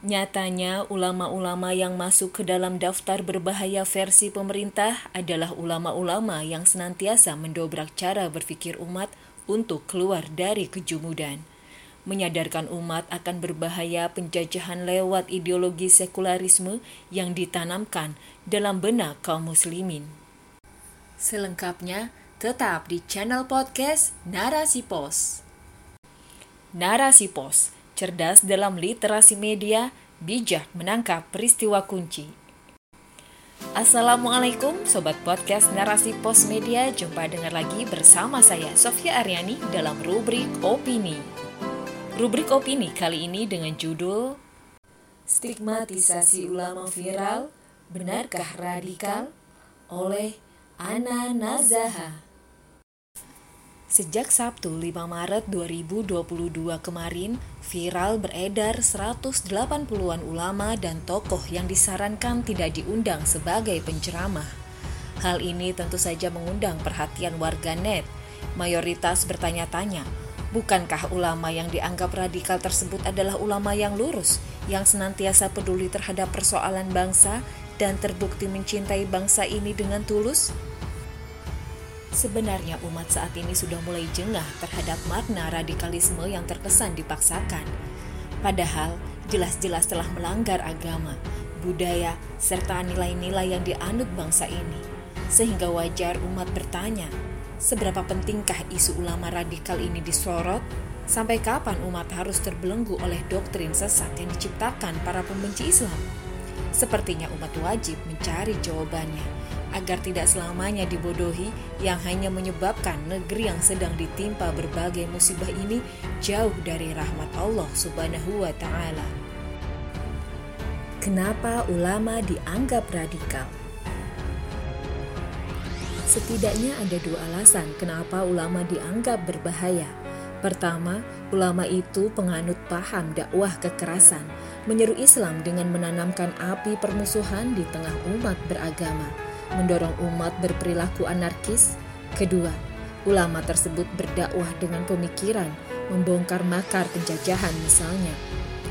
Nyatanya, ulama-ulama yang masuk ke dalam daftar berbahaya versi pemerintah adalah ulama-ulama yang senantiasa mendobrak cara berpikir umat untuk keluar dari kejumudan. Menyadarkan umat akan berbahaya penjajahan lewat ideologi sekularisme yang ditanamkan dalam benak kaum muslimin. Selengkapnya, tetap di channel podcast Narasi Pos. Narasi Pos cerdas dalam literasi media, bijak menangkap peristiwa kunci. Assalamualaikum Sobat Podcast Narasi Pos Media, jumpa dengar lagi bersama saya Sofia Aryani dalam rubrik Opini. Rubrik Opini kali ini dengan judul Stigmatisasi Ulama Viral, Benarkah Radikal? oleh Ana Nazaha. Sejak Sabtu 5 Maret 2022 kemarin, viral beredar 180-an ulama dan tokoh yang disarankan tidak diundang sebagai penceramah. Hal ini tentu saja mengundang perhatian warga net. Mayoritas bertanya-tanya, bukankah ulama yang dianggap radikal tersebut adalah ulama yang lurus, yang senantiasa peduli terhadap persoalan bangsa dan terbukti mencintai bangsa ini dengan tulus? Sebenarnya umat saat ini sudah mulai jengah terhadap makna radikalisme yang terkesan dipaksakan. Padahal jelas-jelas telah melanggar agama, budaya, serta nilai-nilai yang dianut bangsa ini. Sehingga wajar umat bertanya, seberapa pentingkah isu ulama radikal ini disorot? Sampai kapan umat harus terbelenggu oleh doktrin sesat yang diciptakan para pembenci Islam? Sepertinya umat wajib mencari jawabannya agar tidak selamanya dibodohi yang hanya menyebabkan negeri yang sedang ditimpa berbagai musibah ini jauh dari rahmat Allah Subhanahu wa taala. Kenapa ulama dianggap radikal? Setidaknya ada dua alasan kenapa ulama dianggap berbahaya. Pertama, ulama itu penganut paham dakwah kekerasan, menyeru Islam dengan menanamkan api permusuhan di tengah umat beragama mendorong umat berperilaku anarkis. Kedua, ulama tersebut berdakwah dengan pemikiran, membongkar makar penjajahan misalnya,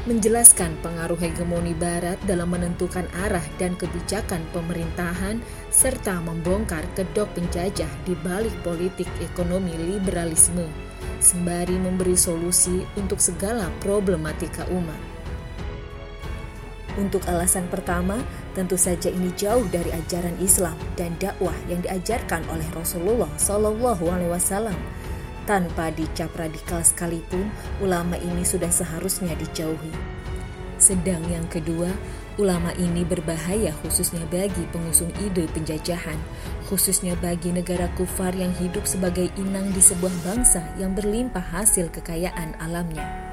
menjelaskan pengaruh hegemoni barat dalam menentukan arah dan kebijakan pemerintahan serta membongkar kedok penjajah di balik politik ekonomi liberalisme sembari memberi solusi untuk segala problematika umat. Untuk alasan pertama, tentu saja ini jauh dari ajaran Islam dan dakwah yang diajarkan oleh Rasulullah Shallallahu Alaihi Wasallam. Tanpa dicap radikal sekalipun, ulama ini sudah seharusnya dijauhi. Sedang yang kedua, ulama ini berbahaya khususnya bagi pengusung ide penjajahan, khususnya bagi negara kufar yang hidup sebagai inang di sebuah bangsa yang berlimpah hasil kekayaan alamnya.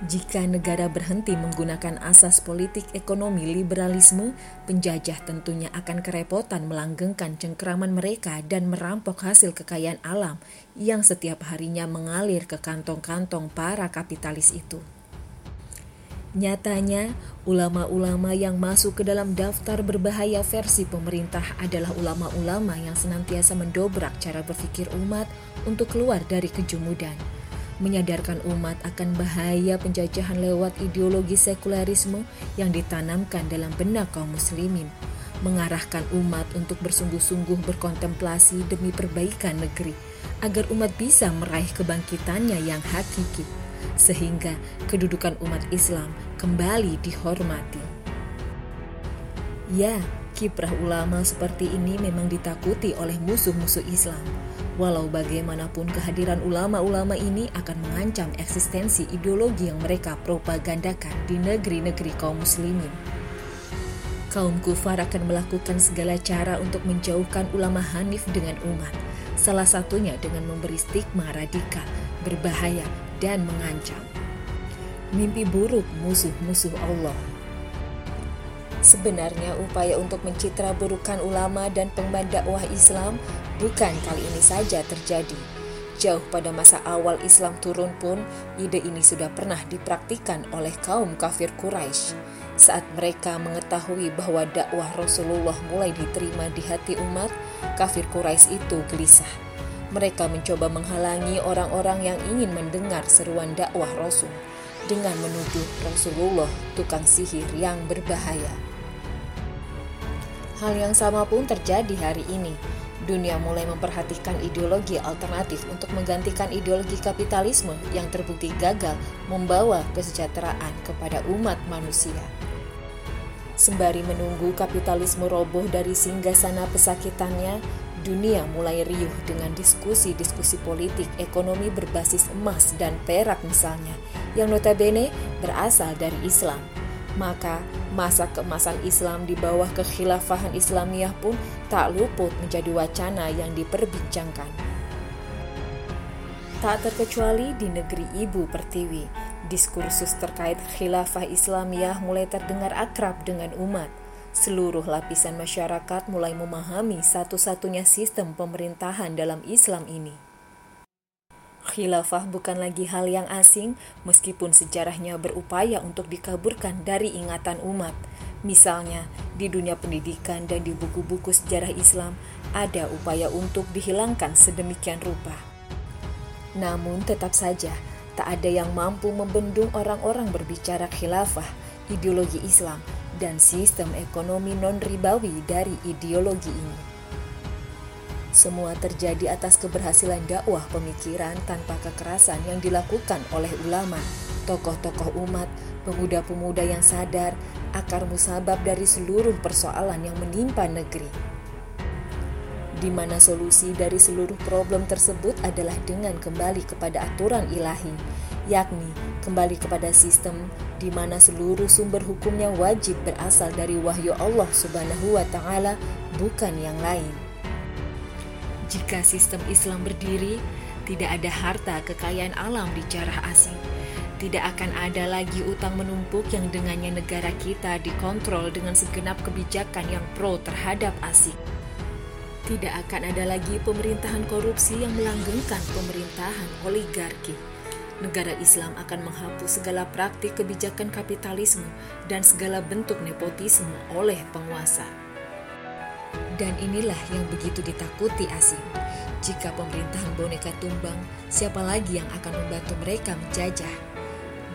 Jika negara berhenti menggunakan asas politik ekonomi liberalisme, penjajah tentunya akan kerepotan melanggengkan cengkeraman mereka dan merampok hasil kekayaan alam yang setiap harinya mengalir ke kantong-kantong para kapitalis itu. Nyatanya, ulama-ulama yang masuk ke dalam daftar berbahaya versi pemerintah adalah ulama-ulama yang senantiasa mendobrak cara berpikir umat untuk keluar dari kejumudan menyadarkan umat akan bahaya penjajahan lewat ideologi sekularisme yang ditanamkan dalam benak kaum muslimin, mengarahkan umat untuk bersungguh-sungguh berkontemplasi demi perbaikan negeri, agar umat bisa meraih kebangkitannya yang hakiki, sehingga kedudukan umat Islam kembali dihormati. Ya, kiprah ulama seperti ini memang ditakuti oleh musuh-musuh Islam Walau bagaimanapun kehadiran ulama-ulama ini akan mengancam eksistensi ideologi yang mereka propagandakan di negeri-negeri kaum muslimin. Kaum kufar akan melakukan segala cara untuk menjauhkan ulama Hanif dengan umat, salah satunya dengan memberi stigma radikal, berbahaya, dan mengancam. Mimpi buruk musuh-musuh Allah Sebenarnya upaya untuk mencitra burukan ulama dan pengembang dakwah Islam bukan kali ini saja terjadi. Jauh pada masa awal Islam turun pun, ide ini sudah pernah dipraktikkan oleh kaum kafir Quraisy. Saat mereka mengetahui bahwa dakwah Rasulullah mulai diterima di hati umat, kafir Quraisy itu gelisah. Mereka mencoba menghalangi orang-orang yang ingin mendengar seruan dakwah Rasul dengan menuduh Rasulullah tukang sihir yang berbahaya. Hal yang sama pun terjadi hari ini. Dunia mulai memperhatikan ideologi alternatif untuk menggantikan ideologi kapitalisme yang terbukti gagal membawa kesejahteraan kepada umat manusia. Sembari menunggu kapitalisme roboh dari singgah sana pesakitannya, dunia mulai riuh dengan diskusi-diskusi politik ekonomi berbasis emas dan perak misalnya, yang notabene berasal dari Islam. Maka masa keemasan Islam di bawah kekhilafahan Islamiyah pun tak luput menjadi wacana yang diperbincangkan. Tak terkecuali di negeri ibu Pertiwi, diskursus terkait khilafah Islamiyah mulai terdengar akrab dengan umat. Seluruh lapisan masyarakat mulai memahami satu-satunya sistem pemerintahan dalam Islam ini. Khilafah bukan lagi hal yang asing, meskipun sejarahnya berupaya untuk dikaburkan dari ingatan umat. Misalnya, di dunia pendidikan dan di buku-buku sejarah Islam, ada upaya untuk dihilangkan sedemikian rupa. Namun, tetap saja tak ada yang mampu membendung orang-orang berbicara khilafah, ideologi Islam, dan sistem ekonomi non-ribawi dari ideologi ini. Semua terjadi atas keberhasilan dakwah pemikiran tanpa kekerasan yang dilakukan oleh ulama, tokoh-tokoh umat, pemuda-pemuda yang sadar akar musabab dari seluruh persoalan yang menimpa negeri. Di mana solusi dari seluruh problem tersebut adalah dengan kembali kepada aturan ilahi, yakni kembali kepada sistem di mana seluruh sumber hukumnya wajib berasal dari wahyu Allah Subhanahu wa taala, bukan yang lain. Jika sistem Islam berdiri, tidak ada harta kekayaan alam di jarah asing. Tidak akan ada lagi utang menumpuk yang dengannya negara kita dikontrol dengan segenap kebijakan yang pro terhadap asing. Tidak akan ada lagi pemerintahan korupsi yang melanggengkan pemerintahan oligarki negara Islam akan menghapus segala praktik kebijakan kapitalisme dan segala bentuk nepotisme oleh penguasa. Dan inilah yang begitu ditakuti asing. Jika pemerintahan boneka tumbang, siapa lagi yang akan membantu mereka menjajah?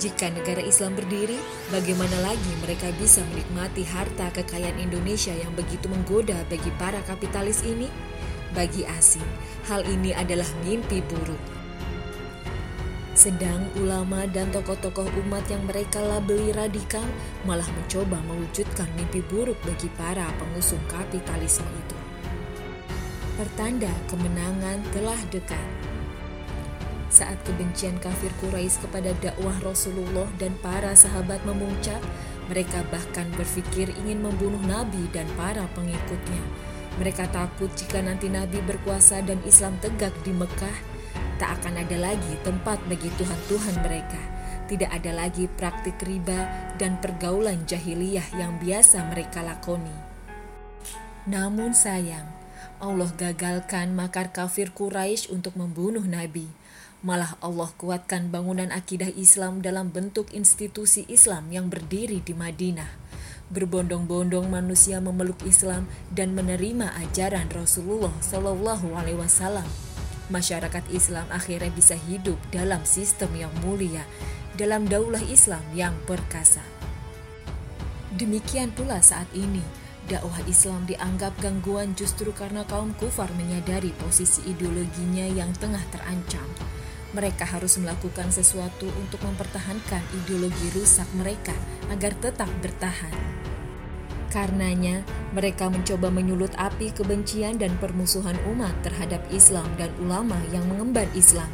Jika negara Islam berdiri, bagaimana lagi mereka bisa menikmati harta kekayaan Indonesia yang begitu menggoda bagi para kapitalis ini? Bagi asing, hal ini adalah mimpi buruk sedang ulama dan tokoh-tokoh umat yang mereka labeli radikal malah mencoba mewujudkan mimpi buruk bagi para pengusung kapitalisme itu. Pertanda kemenangan telah dekat. Saat kebencian kafir Quraisy kepada dakwah Rasulullah dan para sahabat memuncak, mereka bahkan berpikir ingin membunuh Nabi dan para pengikutnya. Mereka takut jika nanti Nabi berkuasa dan Islam tegak di Mekah, tak akan ada lagi tempat bagi Tuhan-Tuhan mereka. Tidak ada lagi praktik riba dan pergaulan jahiliyah yang biasa mereka lakoni. Namun sayang, Allah gagalkan makar kafir Quraisy untuk membunuh Nabi. Malah Allah kuatkan bangunan akidah Islam dalam bentuk institusi Islam yang berdiri di Madinah. Berbondong-bondong manusia memeluk Islam dan menerima ajaran Rasulullah Shallallahu Alaihi Wasallam masyarakat Islam akhirnya bisa hidup dalam sistem yang mulia, dalam daulah Islam yang perkasa. Demikian pula saat ini, dakwah Islam dianggap gangguan justru karena kaum kufar menyadari posisi ideologinya yang tengah terancam. Mereka harus melakukan sesuatu untuk mempertahankan ideologi rusak mereka agar tetap bertahan. Karenanya, mereka mencoba menyulut api kebencian dan permusuhan umat terhadap Islam dan ulama yang mengemban Islam.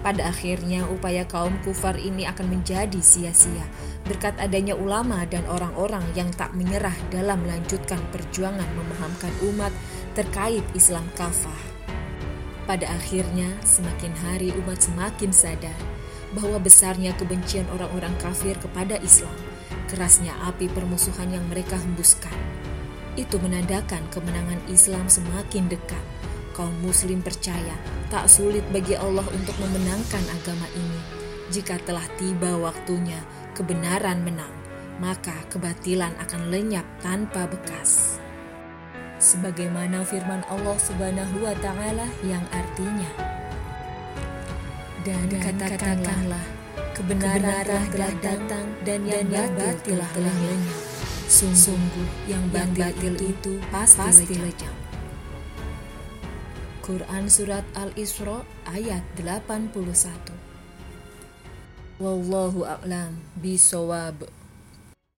Pada akhirnya, upaya kaum kufar ini akan menjadi sia-sia berkat adanya ulama dan orang-orang yang tak menyerah dalam melanjutkan perjuangan memahamkan umat terkait Islam kafah. Pada akhirnya, semakin hari umat semakin sadar bahwa besarnya kebencian orang-orang kafir kepada Islam kerasnya api permusuhan yang mereka hembuskan. Itu menandakan kemenangan Islam semakin dekat. Kaum muslim percaya tak sulit bagi Allah untuk memenangkan agama ini. Jika telah tiba waktunya kebenaran menang, maka kebatilan akan lenyap tanpa bekas. Sebagaimana firman Allah Subhanahu wa taala yang artinya dan, dan katakanlah kebenaran telah datang dan yang batil telah lenyap. Sungguh yang batil itu pasti lejam. Quran Surat Al-Isra ayat 81 Wallahu a'lam bisawab